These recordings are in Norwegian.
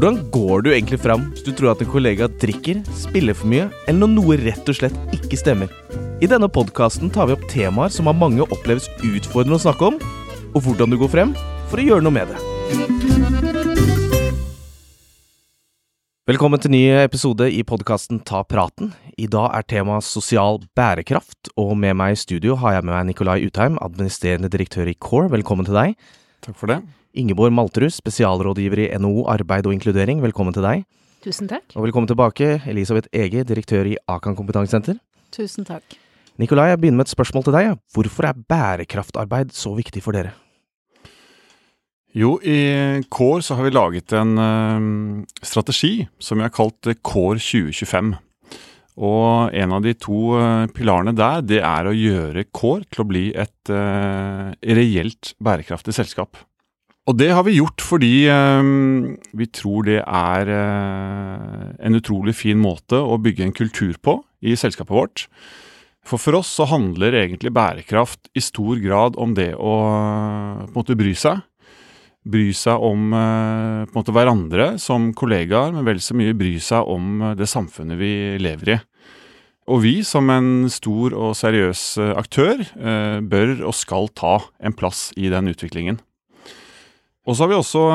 Hvordan går du egentlig fram hvis du tror at en kollega drikker, spiller for mye, eller når noe rett og slett ikke stemmer? I denne podkasten tar vi opp temaer som av mange oppleves utfordrende å snakke om, og hvordan du går frem for å gjøre noe med det. Velkommen til ny episode i podkasten Ta praten. I dag er temaet sosial bærekraft, og med meg i studio har jeg med meg Nikolai Utheim, administrerende direktør i CORE. Velkommen til deg. Takk for det. Ingeborg Malterud, spesialrådgiver i NHO arbeid og inkludering. Velkommen til deg. Tusen takk. Og velkommen tilbake, Elisabeth Ege, direktør i Akan kompetansesenter. Tusen takk. Nikolai, jeg begynner med et spørsmål til deg. Hvorfor er bærekraftarbeid så viktig for dere? Jo, i Kår så har vi laget en uh, strategi som vi har kalt Kår 2025. Og en av de to uh, pilarene der, det er å gjøre Kår til å bli et reelt bærekraftig selskap. Og det har vi gjort fordi vi tror det er en utrolig fin måte å bygge en kultur på i selskapet vårt. For for oss så handler egentlig bærekraft i stor grad om det å på en måte bry seg bry seg om eh, på en måte hverandre som kollegaer, men vel så mye bry seg om eh, det samfunnet vi lever i. Og vi som en stor og seriøs eh, aktør bør og skal ta en plass i den utviklingen. Og så har vi også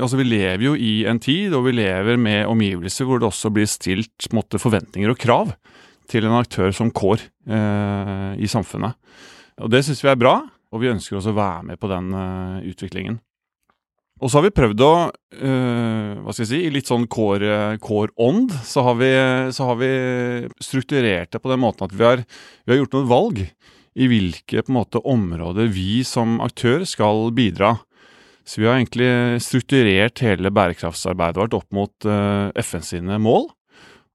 Altså, vi lever jo i en tid, og vi lever med omgivelser hvor det også blir stilt måte, forventninger og krav til en aktør som Kår eh, i samfunnet. Og det syns vi er bra og vi ønsker også å være med på den eh, utviklingen. Og så har vi prøvd å, eh, hva skal jeg si, i litt sånn Kår-ånd så, så har vi strukturert det på den måten at vi har, vi har gjort noen valg i hvilke måte, områder vi som aktør skal bidra. Så vi har egentlig strukturert hele bærekraftsarbeidet vårt opp mot uh, FN sine mål.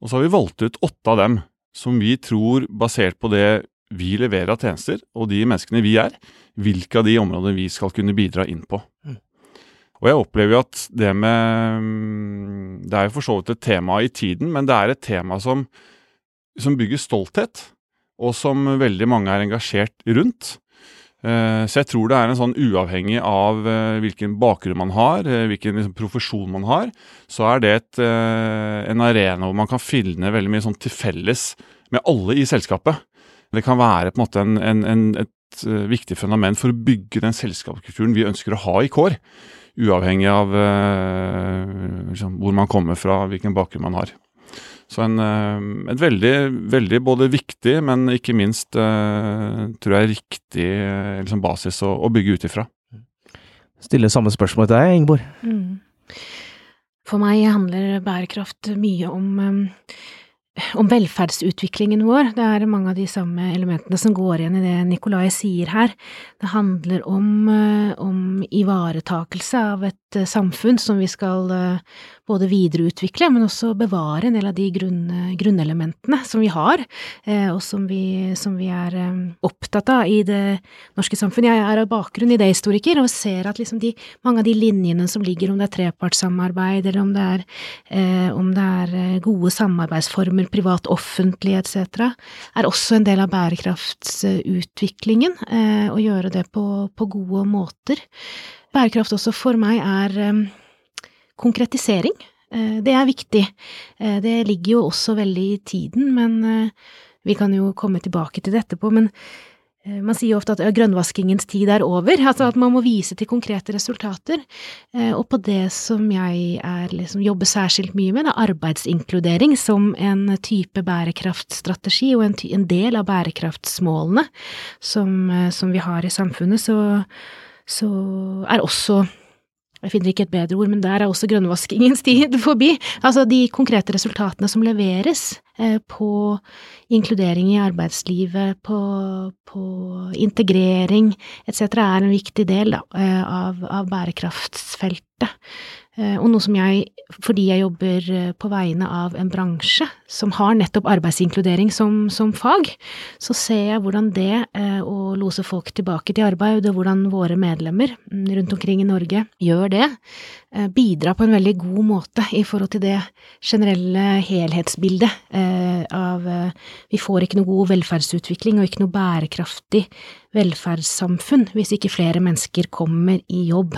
Og så har vi valgt ut åtte av dem som vi tror, basert på det vi leverer av tjenester, og de menneskene vi er, hvilke av de områdene vi skal kunne bidra inn på. Mm. Og jeg opplever jo at det med mm, Det er jo for så vidt et tema i tiden, men det er et tema som, som bygger stolthet, og som veldig mange er engasjert rundt. Eh, så jeg tror det er en sånn uavhengig av eh, hvilken bakgrunn man har, eh, hvilken liksom, profesjon man har, så er det et, en arena hvor man kan finne veldig mye sånn til felles med alle i selskapet. Det kan være på en måte en, en, en, et viktig fundament for å bygge den selskapskulturen vi ønsker å ha i Kår. Uavhengig av liksom, hvor man kommer fra, hvilken bakgrunn man har. Så en, uh, et veldig, veldig både viktig, men ikke minst tror jeg riktig liksom basis å, å bygge ut ifra. Stille samme spørsmål til deg, Ingeborg. Mm. For meg handler bærekraft mye om om velferdsutviklingen vår. Det er mange av de samme elementene som går igjen i det Nikolai sier her. Det handler om, eh, om ivaretakelse av et eh, samfunn som vi skal eh, både videreutvikle, men også bevare en del av de grunn, grunnelementene som vi har, og som vi, som vi, er opptatt av i det norske samfunn. Jeg er av bakgrunn idéhistoriker og ser at liksom de, mange av de linjene som ligger, om det er trepartssamarbeid, eller om det er, om det er gode samarbeidsformer privat-offentlig etc., er også en del av bærekraftsutviklingen, eh, å gjøre det på, på, gode måter. Bærekraft også for meg er eh, konkretisering. Eh, det er viktig. Det ligger jo også veldig i tiden, men vi kan jo komme tilbake til det etterpå. Men Eh, man sier jo ofte at grønnvaskingens tid er over, altså at man må vise til konkrete resultater. Eh, og på det som jeg er, liksom, jobber særskilt mye med, er arbeidsinkludering som en type bærekraftstrategi og en, en del av bærekraftsmålene som, eh, som, vi har i samfunnet, så, så er også jeg finner ikke et bedre ord, men der er også grønnvaskingens tid forbi. Altså de konkrete resultatene som leveres eh, på inkludering i arbeidslivet, på, på integrering etc., er en viktig del da, eh, av, av bærekraftsfeltet. Eh, og noe som jeg, fordi jeg jobber eh, på vegne av en bransje som har nettopp arbeidsinkludering som, som fag, så ser jeg hvordan det eh, å lose folk tilbake til arbeid, og hvordan våre medlemmer mm, rundt omkring i Norge gjør det, bidrar på en veldig god måte i forhold til det generelle helhetsbildet av Vi får ikke noe god velferdsutvikling og ikke noe bærekraftig velferdssamfunn hvis ikke flere mennesker kommer i jobb.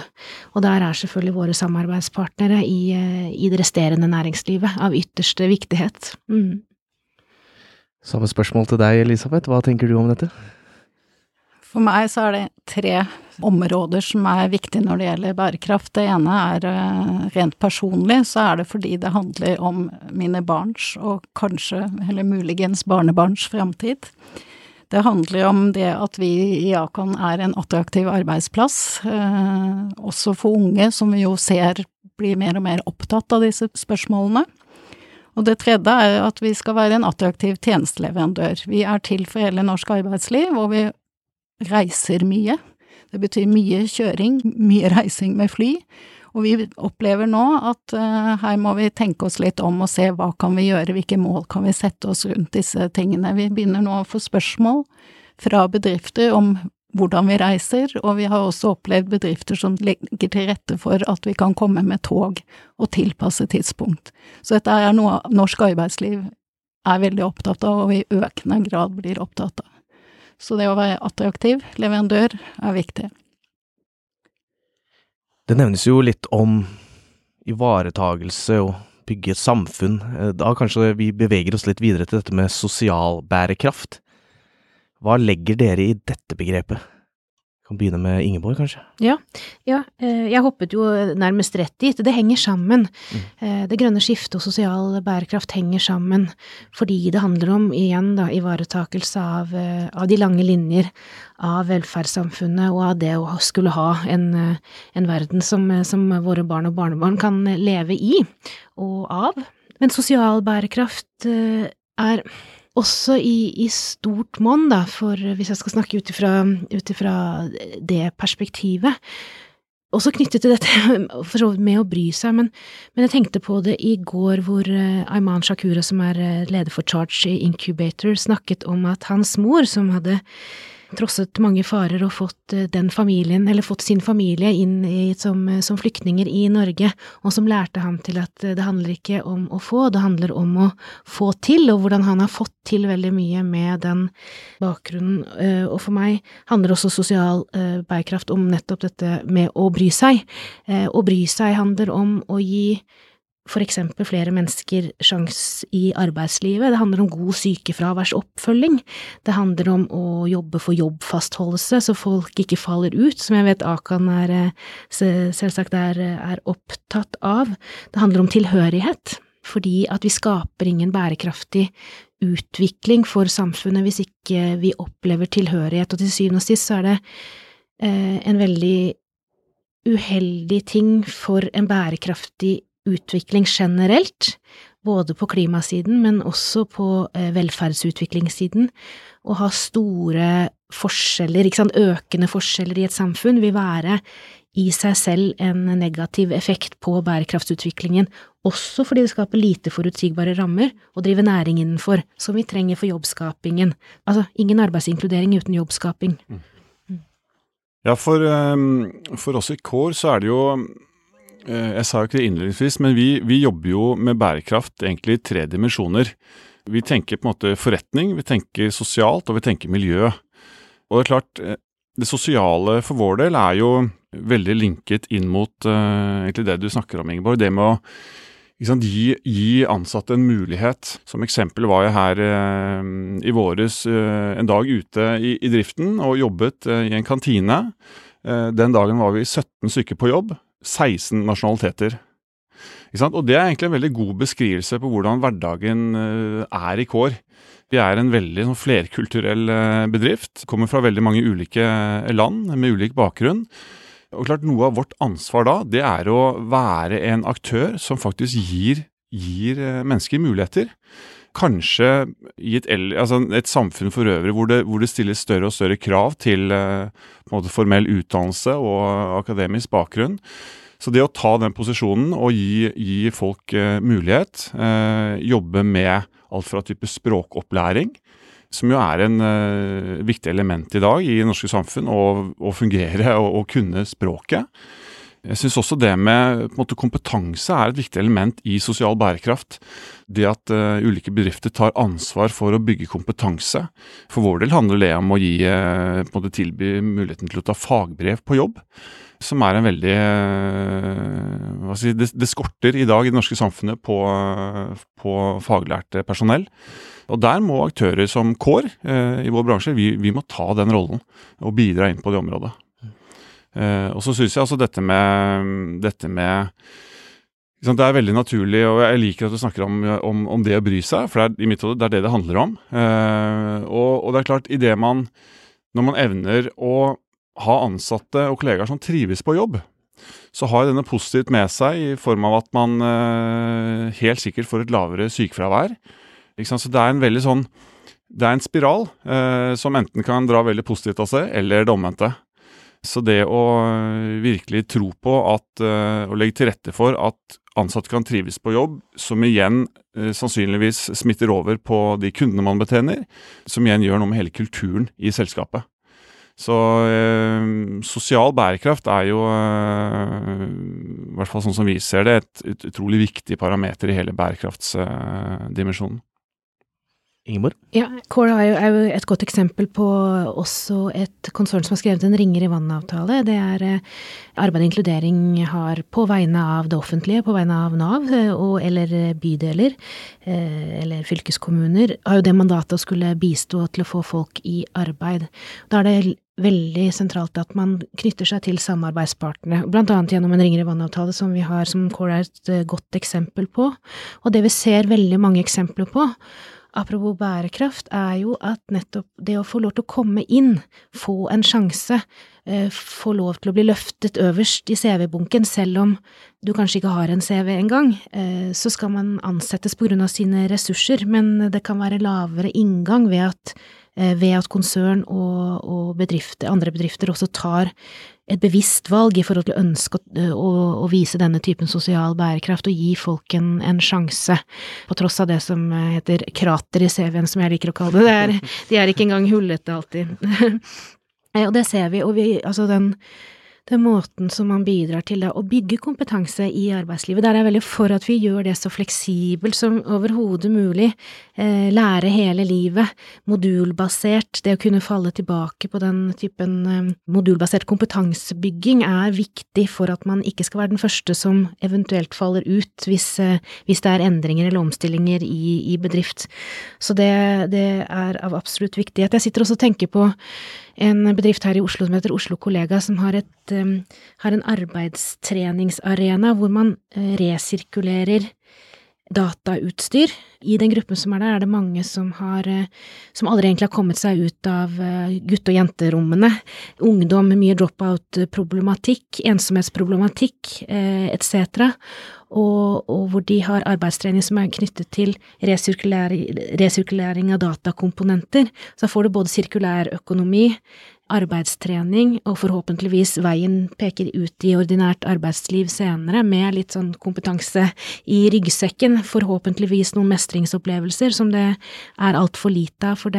Og der er selvfølgelig våre samarbeidspartnere i, eh, i det resterende næringslivet av ytterste viktighet. Mm. Samme spørsmål til deg, Elisabeth. Hva tenker du om dette? For meg så er det tre områder som er viktige når det gjelder bærekraft. Det ene er eh, rent personlig, så er det fordi det handler om mine barns, og kanskje, eller muligens barnebarns, framtid. Det handler om det at vi i Akan er en attraktiv arbeidsplass, eh, også for unge, som vi jo ser blir mer og mer opptatt av disse spørsmålene. Og det tredje er at vi skal være en attraktiv tjenesteleverandør. Vi er til for hele norsk arbeidsliv, og vi reiser mye. Det betyr mye kjøring, mye reising med fly. Og vi opplever nå at uh, her må vi tenke oss litt om og se hva kan vi gjøre, hvilke mål kan vi sette oss rundt disse tingene. Vi begynner nå å få spørsmål fra bedrifter om hvordan vi reiser, og vi har også opplevd bedrifter som legger til rette for at vi kan komme med tog og tilpasse tidspunkt. Så dette er noe norsk arbeidsliv er veldig opptatt av, og i økende grad blir opptatt av. Så det å være attraktiv leverandør er viktig. Det nevnes jo litt om ivaretagelse og bygge et samfunn. Eh, da kanskje vi beveger oss litt videre til dette med sosial bærekraft. Hva legger dere i dette begrepet? Kan begynne med Ingeborg, kanskje? Ja, ja, eh, jeg hoppet jo nærmest rett dit. Det henger sammen. Mm. Eh, det grønne skiftet og sosial bærekraft henger sammen fordi det handler om, igjen da, ivaretakelse av, eh, av de lange linjer av velferdssamfunnet og av det å skulle ha en, en verden som, som våre barn og barnebarn kan leve i og av. Men sosial bærekraft er også i, i stort monn, da, for hvis jeg skal snakke ut ifra det perspektivet. Også knyttet til dette for så vidt med å bry seg, men, men, jeg tenkte på det i går hvor uh, Ayman Shakura, som er uh, leder for Charge Incubator, snakket om at hans mor, som hadde trosset mange farer og fått eh, den familien, eller fått sin familie inn i, som, eh, som, flyktninger i Norge, og som lærte ham til at eh, det handler ikke om å få, det handler om å få til, og hvordan han har fått til veldig mye med den bakgrunnen. Og for meg handler også sosial bærekraft om nettopp dette med å bry seg. Å bry seg handler om å gi for eksempel flere mennesker sjans i arbeidslivet. Det handler om god sykefraværsoppfølging. Det handler om å jobbe for jobbfastholdelse, så folk ikke faller ut, som jeg vet Akan er, eh, selvsagt er, er opptatt av. Det handler om tilhørighet, fordi at vi skaper ingen bærekraftig utvikling for samfunnet hvis ikke vi opplever tilhørighet, og til syvende og sist så er det eh, en veldig uheldig ting for en bærekraftig utvikling generelt, både på klimasiden, men også på eh, velferdsutviklingssiden. Å ha store forskjeller, ikke sant, økende forskjeller i et samfunn, vil være i seg selv en negativ effekt på bærekraftsutviklingen, også fordi det skaper lite forutsigbare rammer å drive næring innenfor, som vi trenger for jobbskapingen. Altså, ingen arbeidsinkludering uten jobbskaping. Mm. Ja, for, ehm, for oss i Kår så er det jo Eh, jeg sa jo ikke det innledningsvis, men vi, vi, jobber jo med bærekraft egentlig i tre dimensjoner. Vi tenker på en måte forretning, vi tenker sosialt og vi tenker miljø. Og det er klart, eh, det sosiale for vår del er jo veldig linket inn mot uh, egentlig det du snakker om, Ingeborg. Det med å sant, gi, gi, ansatte en mulighet. Som eksempel var jeg her uh, i våres uh, en dag ute i, i driften og jobbet i en kantine. den dagen var vi 17 stykker på jobb. 16 nasjonaliteter. Og det er egentlig en veldig god beskrivelse på hvordan hverdagen eh, er i Kår. Vi er en veldig sånn, flerkulturell eh, bedrift. Kommer fra veldig mange ulike eh, land med ulik bakgrunn. Og klart Noe av vårt ansvar da, det er å være en aktør som faktisk gir, gir mennesker muligheter. Kanskje i et, altså et, samfunn for øvrig hvor det, hvor det, stilles større og større krav til måte, formell utdannelse og akademisk bakgrunn. Så det å ta den posisjonen og gi, gi folk eh, mulighet, eh, jobbe med alt fra type språkopplæring, som jo er en eh, viktig element i dag i det norske samfunn, å fungere og, og, kunne språket. Jeg syns også det med måte, kompetanse er et viktig element i sosial bærekraft. Det at uh, ulike bedrifter tar ansvar for å bygge kompetanse. For vår del handler det om å gi, uh, måte, tilby muligheten til å ta fagbrev på jobb. Som er en veldig uh, si, det, det, skorter i dag i det norske samfunnet på, på faglærte personell. Og der må aktører som KÅR i vår bransje, vi, vi må ta den rollen og bidra inn på det området. Uh, og så syns jeg altså dette med, dette med Det er veldig naturlig, og jeg liker at du snakker om, om, om det å bry seg, for det er, i mitt hode det er det det handler om. Uh, og, og, det er klart, i det man Når man evner å ha ansatte og kollegaer som trives på jobb, så har denne positivt med seg i form av at man uh, helt sikkert får et lavere sykefravær. Så det er en veldig sånn Det er en spiral som enten kan dra veldig positivt av seg, eller det omvendte. Så det å virkelig tro på at, eh, og legge til rette for at ansatte kan trives på jobb, som igjen eh, sannsynligvis smitter over på de kundene man betjener, som igjen gjør noe med hele kulturen i selskapet. Så eh, sosial bærekraft er jo, eh, i hvert fall sånn som vi ser det, et, et utrolig viktig parameter i hele bærekraftsdimensjonen. Ingeborg? Ja, Core er jo, et godt eksempel på også et konsern som har skrevet en ringer i vann-avtale. Det er eh, Arbeid og inkludering har på vegne av det offentlige, på vegne av Nav eh, og, eller bydeler eh, eller fylkeskommuner, har jo det mandatet å skulle bistå til å få folk i arbeid. Da er det veldig sentralt at man knytter seg til samarbeidspartnere, blant annet gjennom en ringer ringere vannavtale som vi har, som Core er et godt eksempel på. Og det vi ser veldig mange eksempler på, apropos bærekraft, er jo at nettopp det å få lov til å komme inn, få en sjanse, eh, få lov til å bli løftet øverst i CV-bunken, selv om du kanskje ikke har en CV engang, eh, så skal man ansettes på grunn av sine ressurser, men det kan være lavere inngang ved at, ved at konsern og, og bedrifter, andre bedrifter også tar et bevisst valg i forhold til å ønske å, å, å, vise denne typen sosial bærekraft og gi folk en, en, sjanse, på tross av det som heter krater i CV-en, som jeg liker å kalle det. det er, de er ikke engang hullete alltid. og det ser vi, og vi, altså den den måten som man bidrar til da, å bygge kompetanse i arbeidslivet. Der er jeg veldig for at vi gjør det så fleksibelt som overhodet mulig. Eh, lære hele livet. Modulbasert. Det å kunne falle tilbake på den typen eh, modulbasert kompetansebygging er viktig for at man ikke skal være den første som eventuelt faller ut hvis, eh, hvis det er endringer eller omstillinger i, i bedrift. Så det, det er av absolutt viktighet. Jeg sitter også og tenker på en bedrift her i Oslo som heter Oslo Kollega, som har, et, um, har en arbeidstreningsarena hvor man uh, resirkulerer datautstyr. I den gruppen som er der, er det mange som har uh, som aldri egentlig har kommet seg ut av uh, gutte- og jenterommene. Ungdom med mye drop-out-problematikk, ensomhetsproblematikk etc og, og, hvor de har arbeidstrening som er knyttet til resirkulering, resirkulering av datakomponenter. Så får du både sirkulær økonomi, arbeidstrening, og forhåpentligvis veien peker ut i ordinært arbeidsliv senere, med litt sånn kompetanse i ryggsekken, forhåpentligvis noen mestringsopplevelser som det er altfor lite av for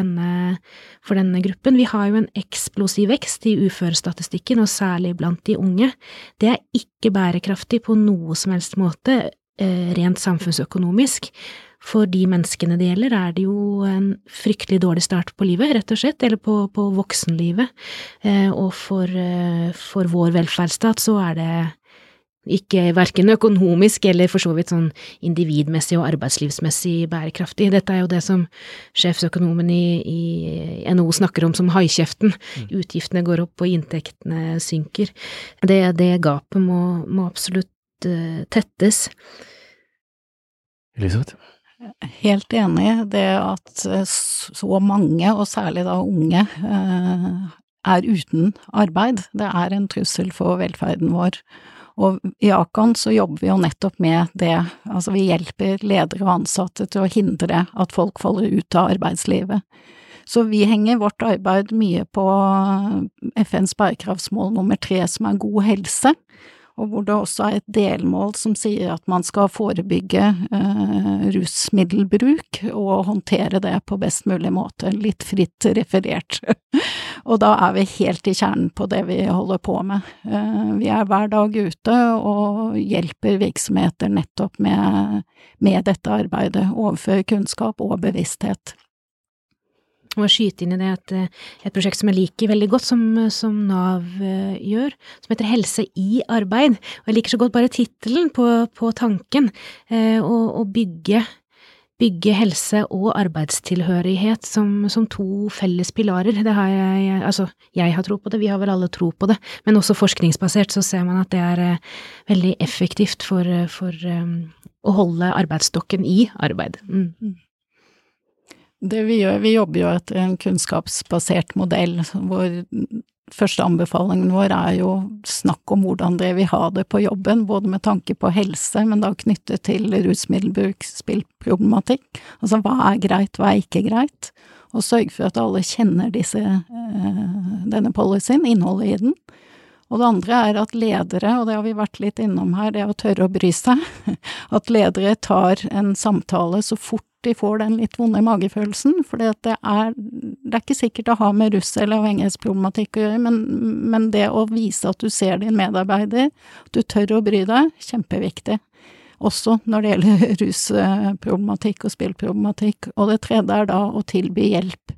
for denne gruppen. Vi har jo en eksplosiv vekst i uførestatistikken, og særlig blant de unge. Det er ikke bærekraftig på noe som helst måte, eh, rent samfunnsøkonomisk. For de menneskene det gjelder, er det jo en fryktelig dårlig start på livet, rett og slett, eller på, på voksenlivet. Eh, og for, eh, for, vår velferdsstat så er det ikke verken økonomisk eller for så vidt sånn individmessig og arbeidslivsmessig bærekraftig. Dette er jo det som sjefsøkonomen i, i NHO snakker om som haikjeften. Mm. Utgiftene går opp og inntektene synker. Det, det gapet må, må absolutt uh, tettes. Elisabeth? Helt enig. Det at eh, så mange, og særlig da unge, eh, er uten arbeid, det er en trussel for velferden vår. Og i Akan så jobber vi jo nettopp med det, altså vi hjelper ledere og ansatte til å hindre at folk faller ut av arbeidslivet. Så vi henger vårt arbeid mye på FNs bærekraftsmål nummer tre, som er god helse og hvor det også er et delmål som sier at man skal forebygge eh, rusmiddelbruk og håndtere det på best mulig måte, litt fritt referert. Og da er vi helt i kjernen på det vi holder på med. Eh, vi er hver dag ute og hjelper virksomheter nettopp med, med dette arbeidet. Overføre kunnskap og bevissthet. Og skyte inn i det et, et, prosjekt som jeg liker veldig godt, som, som Nav uh, gjør, som heter Helse i arbeid. Og jeg liker så godt bare tittelen på, på, tanken, uh, å bygge bygge helse og arbeidstilhørighet som, som, to felles pilarer. Det har jeg, altså, jeg har tro på det, vi har vel alle tro på det, men også forskningsbasert så ser man at det er veldig effektivt for, for å holde arbeidsstokken i arbeid. Mm. Det vi gjør, vi jobber jo etter en kunnskapsbasert modell hvor første anbefalingen vår er jo snakk om hvordan dere vil ha det på jobben, både med tanke på helse, men da knyttet til rusmiddelbruk, spillproblematikk. Altså hva er greit, hva er ikke greit? Og sørge for at alle kjenner disse, eh, denne policyen, innholdet i den. Og det andre er at ledere, og det har vi vært litt innom her, det å tørre å bry seg. At ledere tar en samtale så fort de får den litt vonde magefølelsen, for det det er ikke sikkert å ha med russ eller avhengighetsproblematikk å gjøre, men, men, det å vise at du ser din medarbeider, at du tør å bry deg, kjempeviktig. Også når det gjelder rusproblematikk og spillproblematikk. Og det tredje er da å tilby hjelp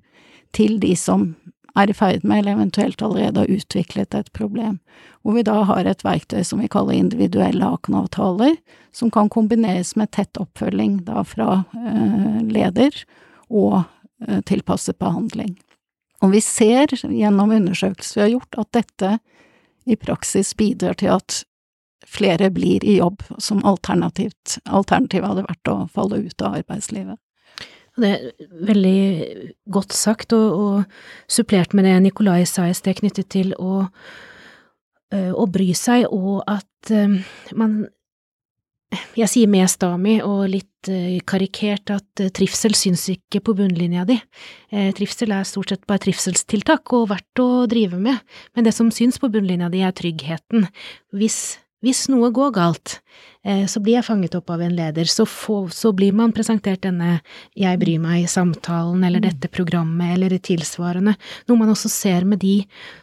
til de som er i ferd med, eller eventuelt allerede har utviklet et problem, hvor vi da har et verktøy som vi kaller individuelle Aken-avtaler, som kan kombineres med tett oppfølging da fra eh, leder og eh, tilpasset behandling. Og vi ser gjennom undersøkelser vi har gjort, at dette i praksis bidrar til at flere blir i jobb, som alternativt, alternativet hadde vært å falle ut av arbeidslivet. Det er veldig godt sagt, og, og supplert med det Nikolai sa i sted knyttet til å, øh, å bry seg, og at øh, man jeg sier med Stami, og litt øh, karikert, at trivsel syns ikke på bunnlinja di. Trivsel er stort sett bare trivselstiltak og verdt å drive med, men det som syns på bunnlinja di er tryggheten. Hvis hvis noe går galt, eh, så blir jeg fanget opp av en leder, så, få, så blir man presentert denne jeg bryr meg-samtalen eller dette programmet eller det tilsvarende, noe man også ser med de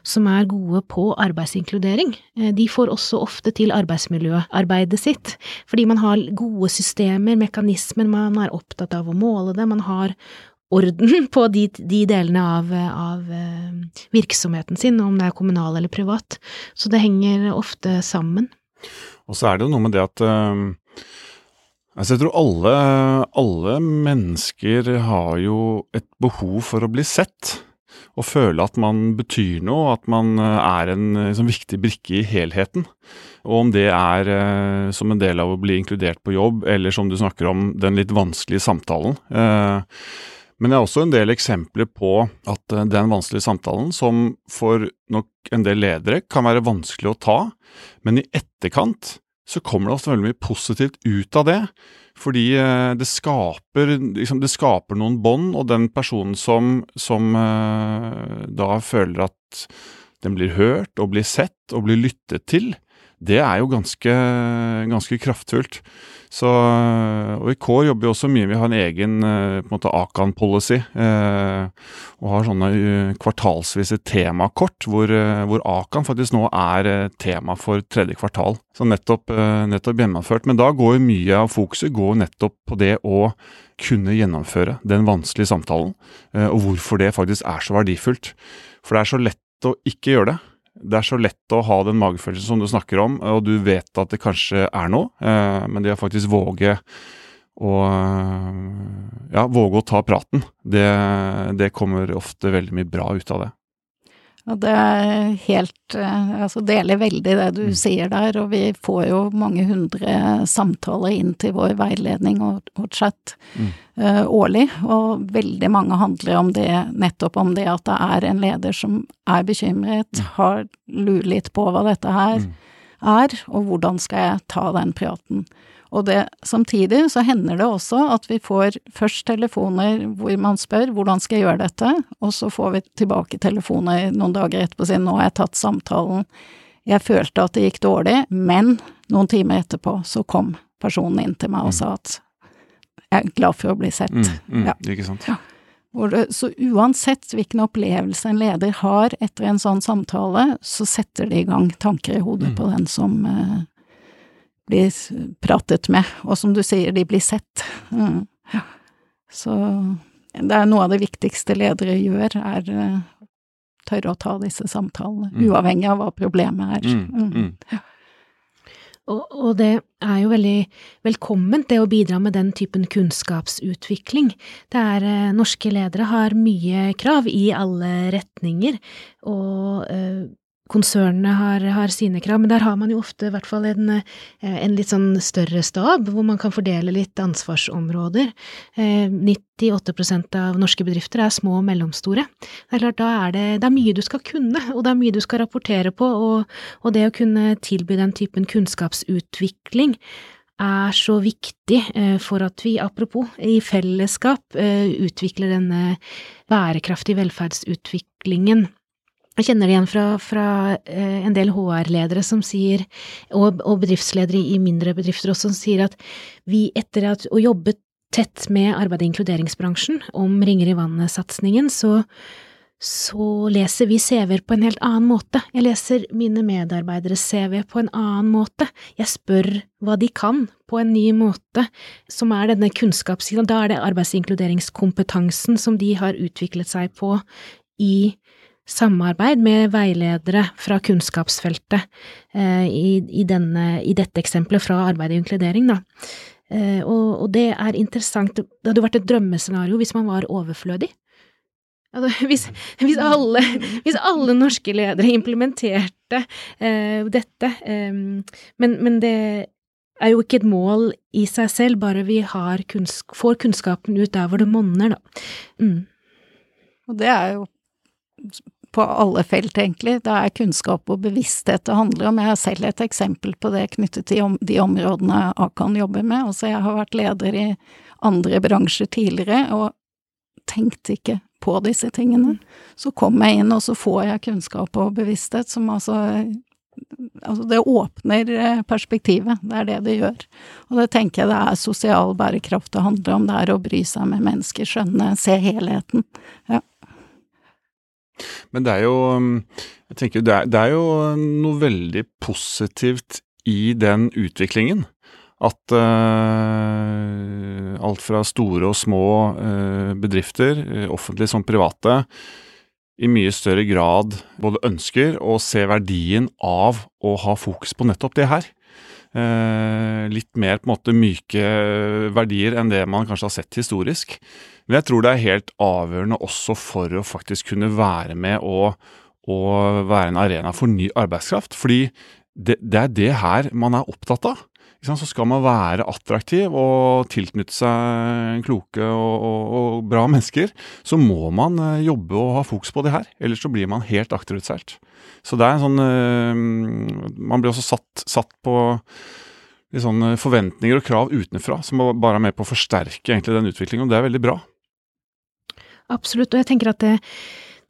som er gode på arbeidsinkludering. Eh, de får også ofte til arbeidsmiljøarbeidet sitt, fordi man har gode systemer, mekanismer, man er opptatt av å måle det, man har orden på de, de delene av, av, eh, virksomheten sin, om det er kommunal eller privat. Så det henger ofte sammen. Og så er det jo noe med det at uh, altså Jeg tror alle, alle mennesker har jo et behov for å bli sett. Og føle at man betyr noe, at man eh, er en liksom, viktig brikke i helheten. Og om det er eh, som en del av å bli inkludert på jobb, eller som du snakker om, den litt vanskelige samtalen. Uh, men det er også en del eksempler på at den vanskelige samtalen, som for nok en del ledere kan være vanskelig å ta, men i etterkant så kommer det også veldig mye positivt ut av det. Fordi eh, det skaper, liksom, det skaper noen bånd, og den personen som, som uh, da føler at den blir hørt og blir sett og blir lyttet til, det er jo ganske, ganske kraftfullt. Så, og I Kår jobber vi også mye. Vi har en egen eh, på en måte Akan-policy. Eh, og har sånne uh, kvartalsvise temakort, hvor, uh, hvor, Akan faktisk nå er tema for tredje kvartal. Så nettopp, nettopp, gjennomført. Men da går mye av fokuset går nettopp på det å kunne gjennomføre den vanskelige samtalen, og hvorfor det faktisk er så verdifullt. For det er så lett å ikke gjøre det. Det er så lett å ha den magefølelsen som du snakker om, og du vet at det kanskje er noe, eh, men det å faktisk våge å ja, våge å ta praten, det, det kommer ofte veldig mye bra ut av det. Og det er helt eh, Altså deler veldig det du mm. sier der, og vi får jo mange hundre samtaler inn til vår veiledning og, og chat mm. uh, årlig, og veldig mange handler om det, nettopp om det at det er en leder som er bekymret, mm. har lurer litt på hva dette her mm. er, og hvordan skal jeg ta den praten. Og det, samtidig så hender det også at vi får først telefoner hvor man spør hvordan skal jeg gjøre dette, og så får vi tilbake telefoner noen dager etterpå og sier nå har jeg tatt samtalen, jeg følte at det gikk dårlig, men noen timer etterpå så kom personen inn til meg og mm. sa at jeg er glad for å bli sett. Mm, mm, ja. Ikke sant. Ja. Så uansett hvilken opplevelse en leder har etter en sånn samtale, så setter det i gang tanker i hodet mm. på den som eh, blir pratet med, og som du sier, de blir sett. Mm. Ja. Så det er noe av det viktigste ledere gjør, er uh, tørre å ta disse samtalene, mm. uavhengig av hva problemet er. Mm. mm. mm. Og, og, det er jo veldig velkomment, det å bidra med den typen kunnskapsutvikling. Det er eh, Norske ledere har mye krav i alle retninger, og eh, konsernene har, har, sine krav, men der har man jo ofte i hvert fall en, eh, en, litt sånn større stab, hvor man kan fordele litt ansvarsområder. 98 eh, av norske bedrifter er små og mellomstore. Det er klart, da er det, det er mye du skal kunne, og det er mye du skal rapportere på, og, og det å kunne tilby den typen kunnskapsutvikling er så viktig eh, for at vi, apropos, i fellesskap utvikler denne bærekraftige velferdsutviklingen jeg kjenner det igjen fra, fra eh, en del HR-ledere som sier, og, og, bedriftsledere i mindre bedrifter også, som sier at vi etter at, å jobbe tett med arbeid- og inkluderingsbransjen om Ringer i vannet-satsingen, så, så leser vi CV-er på en helt annen måte. Jeg leser mine medarbeideres CV på en annen måte. Jeg spør hva de kan på en ny måte, som er denne kunnskapssiden. Da er det arbeids- og inkluderingskompetansen som de har utviklet seg på i samarbeid med veiledere fra kunnskapsfeltet eh, i, i, denne, i, dette eksempelet fra arbeid og inkludering, da. Eh, og, og, det er interessant, det hadde vært et drømmescenario hvis man var overflødig. Altså, hvis, hvis, alle, hvis, alle, norske ledere implementerte eh, dette, eh, men, men, det er jo ikke et mål i seg selv, bare vi kunns får kunnskapen ut der hvor det monner, da. Mm. Og det er jo på alle felt, egentlig. Det er kunnskap og bevissthet det handler om. Jeg har selv et eksempel på det knyttet til de områdene Akan jobber med. Altså, jeg har vært leder i andre bransjer tidligere, og tenkte ikke på disse tingene. Så kom jeg inn, og så får jeg kunnskap og bevissthet som altså Altså, det åpner eh, perspektivet, det er det det gjør. Og det tenker jeg det er sosial bærekraft det handler om, det er å bry seg med mennesker, skjønne, se helheten. Ja. Men det er jo Jeg tenker det det er jo noe veldig positivt i den utviklingen. At uh, alt fra store og små uh, bedrifter, uh, offentlige som private, i mye større grad både ønsker og ser verdien av å ha fokus på nettopp det her. litt mer på en måte myke verdier enn det man kanskje har sett historisk. Men jeg tror det er helt avgjørende også for å faktisk kunne være med og, og være en arena for ny arbeidskraft. Fordi det, det er det her man er opptatt av. Så skal man være attraktiv og tilknytte seg kloke og, og, og, bra mennesker, så må man eh, jobbe og ha fokus på det her. Ellers så blir man helt akterutseilt. Så det er en sånn eh, Man blir også satt, satt på sånne forventninger og krav utenfra som bare er med på å forsterke den utviklingen, og det er veldig bra. Absolutt, og jeg tenker at det,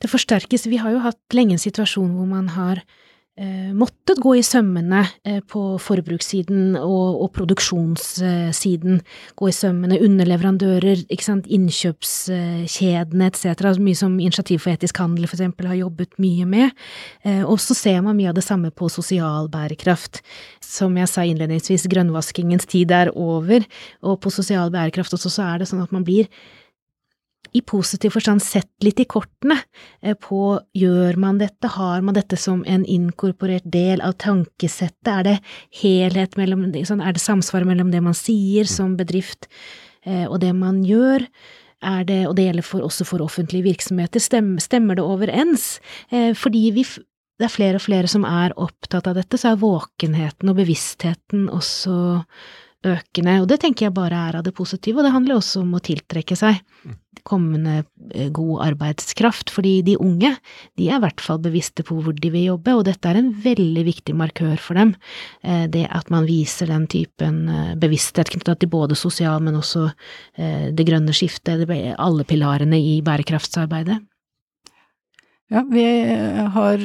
det forsterkes. Vi har jo hatt lenge en situasjon hvor man har eh, måttet gå i sømmene eh, på forbrukssiden og, og, produksjonssiden. Gå i sømmene, underleverandører, ikke sant, innkjøpskjedene etc. Altså mye som Initiativ for etisk handel for eksempel har jobbet mye med. Eh, og så ser man mye av det samme på sosial bærekraft. Som jeg sa innledningsvis, grønnvaskingens tid er over, og på sosial bærekraft også så er det sånn at man blir i positiv forstand sett litt i kortene eh, på gjør man dette, har man dette som en inkorporert del av tankesettet, er det helhet mellom, sånn, er det samsvar mellom det man sier som bedrift eh, og det man gjør? Det, og det gjelder for, også for offentlige virksomheter, stemmer, stemmer det overens? Eh, fordi vi, det er flere og flere som er opptatt av dette, så er våkenheten og bevisstheten også økende, og det tenker jeg bare er av det positive, og det handler også om å tiltrekke seg kommende eh, god arbeidskraft, fordi de unge, de er i hvert fall bevisste på hvor de vil jobbe, og dette er en veldig viktig markør for dem, eh, det at man viser den typen eh, bevissthet knyttet til både sosial, men også det grønne skiftet, alle pilarene i bærekraftsarbeidet. Ja, vi har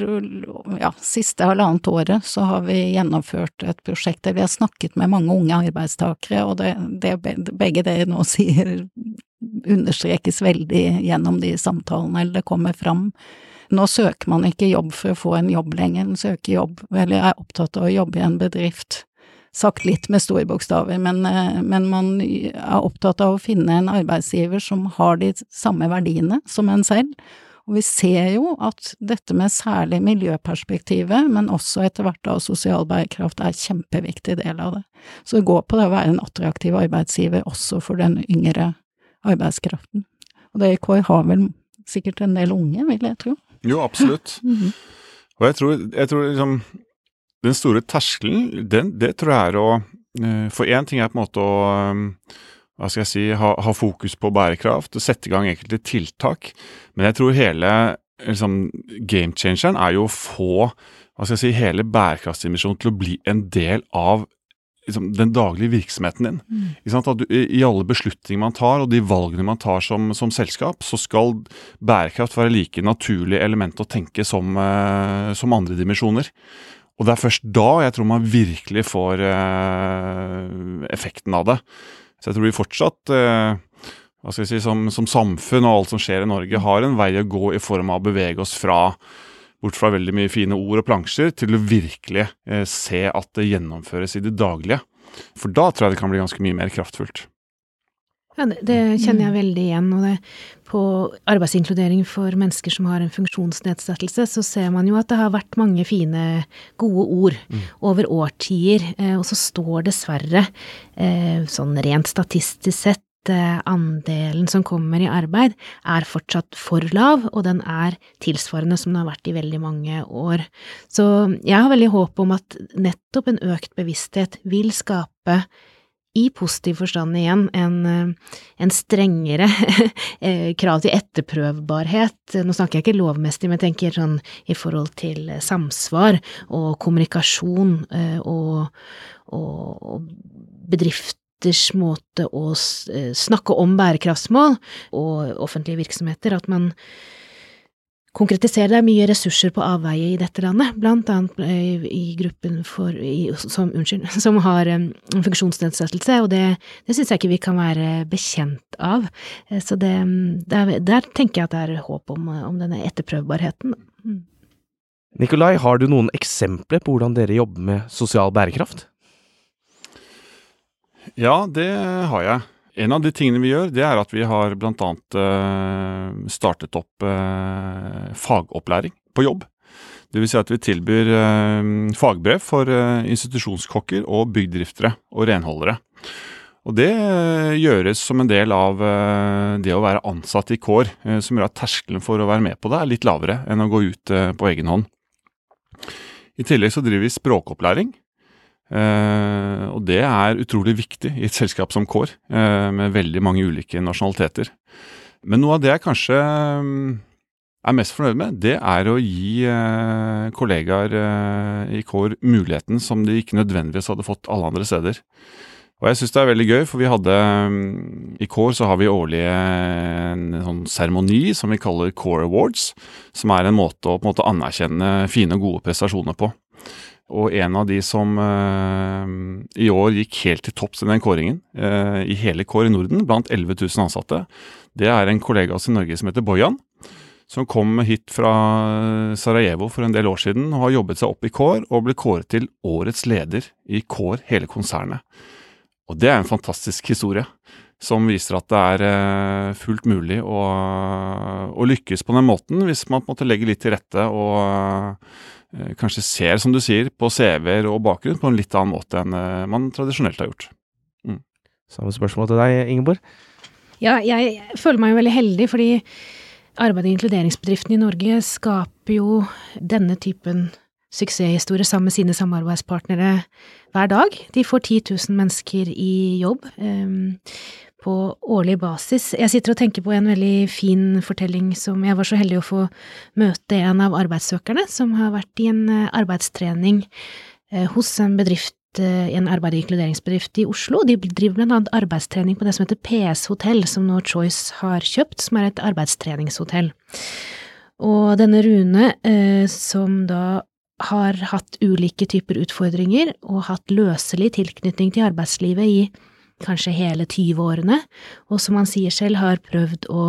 ja, siste halvannet året så har vi gjennomført et prosjekt der vi har snakket med mange unge arbeidstakere, og det, det begge dere nå sier understrekes veldig gjennom de samtalene, eller det kommer fram. Nå søker man ikke jobb for å få en jobb lenger, en søker jobb, eller er opptatt av å jobbe i en bedrift. Sagt litt med store bokstaver, men, eh, men man er opptatt av å finne en arbeidsgiver som har de samme verdiene som en selv. Og vi ser jo at dette med særlig miljøperspektivet, men også etter hvert da sosial bærekraft, er kjempeviktig del av det. Så det går på det å være en attraktiv arbeidsgiver også for den yngre arbeidskraften. Og det IKI KI har vel sikkert en del unge, vil jeg tro. Jo, absolutt. Mhm. Og jeg tror, jeg tror liksom Den store terskelen, den, det tror jeg er å eh, For én ting er på en måte å hva skal jeg si, ha, ha fokus på bærekraft og sette i gang enkelte tiltak. Men jeg tror hele liksom, game changeren er jo å få hva skal jeg si, hele bærekraftsdimensjonen til å bli en del av liksom, den daglige virksomheten din. At du, i, I alle beslutninger man tar, og de valgene man tar som, som selskap, så skal bærekraft være like naturlig element å tenke som, uh, som andre dimensjoner. Og det er først da jeg tror man virkelig får uh, effekten av det. Så jeg tror vi fortsatt, eh, hva skal jeg si, som, som samfunn og alt som skjer i Norge, har en vei å gå i form av å bevege oss fra bort fra veldig mye fine ord og plansjer, til å virkelig eh, se at det gjennomføres i det daglige. For da tror jeg det kan bli ganske mye mer kraftfullt. Ja, det, det kjenner jeg veldig igjen. Og det, på arbeidsinkludering for mennesker som har en funksjonsnedsettelse, så ser man jo at det har vært mange fine, gode ord over årtier. Eh, og så står dessverre, eh, sånn rent statistisk sett, eh, andelen som kommer i arbeid er fortsatt for lav, og den er tilsvarende som den har vært i veldig mange år. Så jeg har veldig håp om at nettopp en økt bevissthet vil skape i positiv forstand igjen, en, eh, en strengere eh, krav til etterprøvbarhet. Nå snakker jeg ikke lovmessig, men jeg tenker sånn i forhold til samsvar og kommunikasjon eh, og, og, bedrifters måte å snakke om bærekraftsmål og offentlige virksomheter, at man konkretiserer det er mye ressurser på avveie i dette landet, blant annet eh, i gruppen for, i, som, unnskyld, som har um, funksjonsnedsettelse, og det, det syns jeg ikke vi kan være bekjent av. Eh, Så det, der, der tenker jeg at det er håp om, om denne etterprøvbarheten. Mm. Nikolai, har du noen eksempler på hvordan dere jobber med sosial bærekraft? Ja, det har jeg. En av de tingene vi gjør, det er at vi har annet eh, startet opp eh, fagopplæring på jobb. Det vil si at vi tilbyr eh, fagbrev for institusjonskokker og byggdriftere og renholdere. Og det gjøres som en del av det å være ansatt i kår, som gjør at terskelen for å være med på det er litt lavere enn å gå ut på egen hånd. I tillegg så driver vi språkopplæring. Eh, og det er utrolig viktig i et selskap som Kår, eh, med veldig mange ulike nasjonaliteter. Men noe av det jeg kanskje mm, er mest fornøyd med, det er å gi eh, kollegaer i Kår muligheten som de ikke nødvendigvis hadde fått alle andre steder. Og jeg syns det er veldig gøy, for vi hadde mm, I Kår så har vi årlig en sånn seremoni som vi kaller Core Awards, som er en måte å på en måte anerkjenne fine og gode prestasjoner på. Og en av de som eh, i år gikk helt til topps i den kåringen, eh, i hele Kår i Norden, blant 11 000 ansatte, det er en kollega av oss i Norge som heter Bojan. Som kom hit fra Sarajevo for en del år siden og har jobbet seg opp i Kår og ble kåret til årets leder i Kår, hele konsernet. Og det er en fantastisk historie, som viser at det er eh, fullt mulig å, å lykkes på den måten, hvis man på en måte legger litt til rette og eh, kanskje ser, som du sier, på CV-er og bakgrunn på en litt annen måte enn eh, man tradisjonelt har gjort. Samme spørsmål til deg, Ingeborg. Ja, jeg føler meg jo veldig heldig, fordi arbeid- og inkluderingsbedriftene i Norge skaper jo denne typen suksesshistorie sammen med sine samarbeidspartnere hver dag. De får 10 000 mennesker i jobb em, på årlig basis. Jeg sitter og tenker på en veldig fin fortelling som jeg var så heldig å få møte en av arbeidssøkerne som har vært i en eh, arbeidstrening eh, hos en bedrift eh, en arbeid- og inkluderingsbedrift i Oslo. De driver blant annet arbeidstrening på det som heter PS Hotell, som nå Choice har kjøpt, som er et arbeidstreningshotell. Og denne Rune, som da har hatt ulike typer utfordringer og hatt løselig tilknytning til arbeidslivet i kanskje hele 20-årene, og som han sier selv har prøvd å,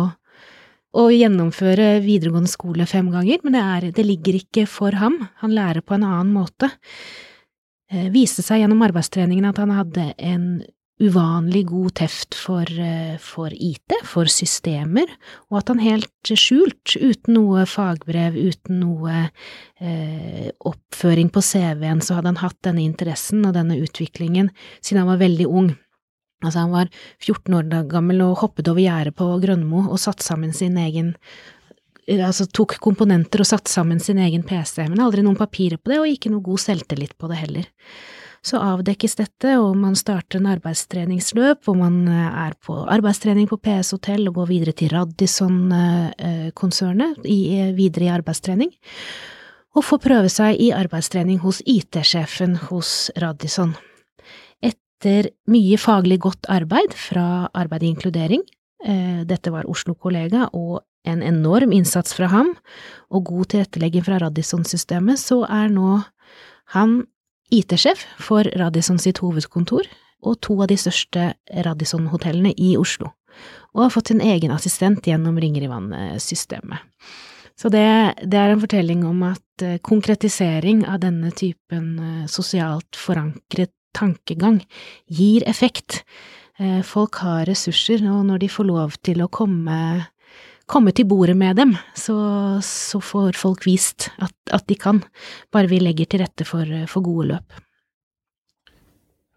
å gjennomføre videregående skole fem ganger, men det, er, det ligger ikke for ham, han lærer på en annen måte. Eh, viste seg gjennom arbeidstreningen at han hadde en uvanlig god teft for, eh, for, IT, for systemer, og at han helt skjult, uten noe fagbrev, uten noe eh, oppføring på CV-en, så hadde han hatt denne interessen og denne utviklingen siden han var veldig ung. Altså, han var 14 år gammel og hoppet over gjerdet på Grønmo og satte sammen sin egen Altså tok komponenter og satte sammen sin egen PC, men aldri noen papirer på det, og ikke noe god selvtillit på det heller så avdekkes dette, og man starter en arbeidstreningsløp hvor man eh, er på arbeidstrening på PS Hotell og går videre til Radisson-konsernet videre i arbeidstrening, og får prøve seg i arbeidstrening hos IT-sjefen hos Radisson. Etter mye faglig godt arbeid fra Arbeid i inkludering, eh, dette var Oslo-kollega og en enorm innsats fra ham, og god tilrettelegging fra Radisson-systemet, så er nå han IT-sjef for Radisson sitt hovedkontor og to av de største Radisson-hotellene i Oslo, og har fått sin egen assistent gjennom Ringer i vannet-systemet. Så det, det, er en fortelling om at eh, konkretisering av denne typen eh, sosialt forankret tankegang gir effekt. Eh, folk har ressurser, og når de får lov til å komme komme til bordet med dem, så, så får folk vist at, at, de kan, bare vi legger til rette for, for gode løp.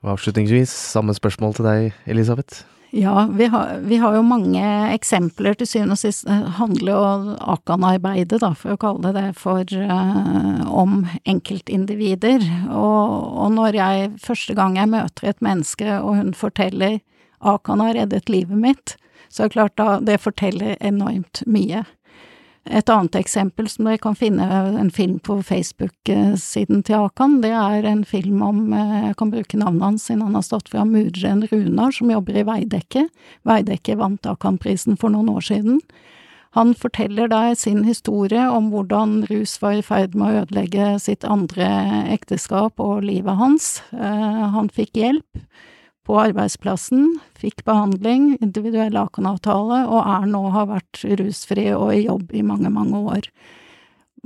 Og avslutningsvis, samme spørsmål til deg, Elisabeth. Ja, vi har, vi har, jo mange eksempler. Til syvende og sist handler jo Akan-arbeidet, da, for å kalle det det, for uh, om enkeltindivider. Og, og, når jeg første gang jeg møter et menneske, og hun forteller Akan har reddet livet mitt, så er det klart da, det forteller enormt mye. Et annet eksempel som dere kan finne en film på Facebook-siden til Akan, det er en film om, eh, jeg kan bruke navnet hans siden han har stått fra mureren Runar, som jobber i Veidekke. Veidekke vant Akan-prisen for noen år siden. Han forteller der sin historie om hvordan rus var i ferd med å ødelegge sitt andre ekteskap og livet hans. Eh, han fikk hjelp på arbeidsplassen, fikk behandling, individuell lakenavtale, og er nå har vært rusfri og i jobb i mange, mange år.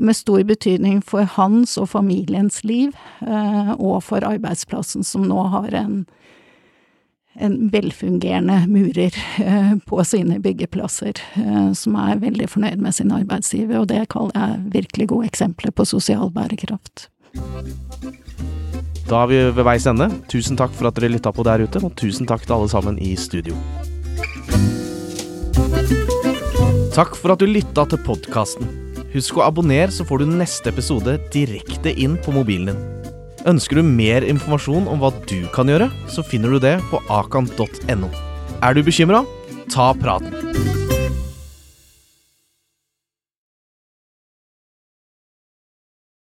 Med stor betydning for hans og familiens liv, eh, og for arbeidsplassen, som nå har en, en velfungerende murer eh, på sine byggeplasser, eh, som er veldig fornøyd med sin arbeidsgiver, og det kaller jeg virkelig gode eksempler på sosial bærekraft. Da er vi ved veis ende. Tusen takk for at dere lytta på der ute, og tusen takk til alle sammen i studio. Takk for at du lytta til podkasten. Husk å abonnere, så får du neste episode direkte inn på mobilen din. Ønsker du mer informasjon om hva du kan gjøre, så finner du det på akan.no. Er du bekymra? Ta praten.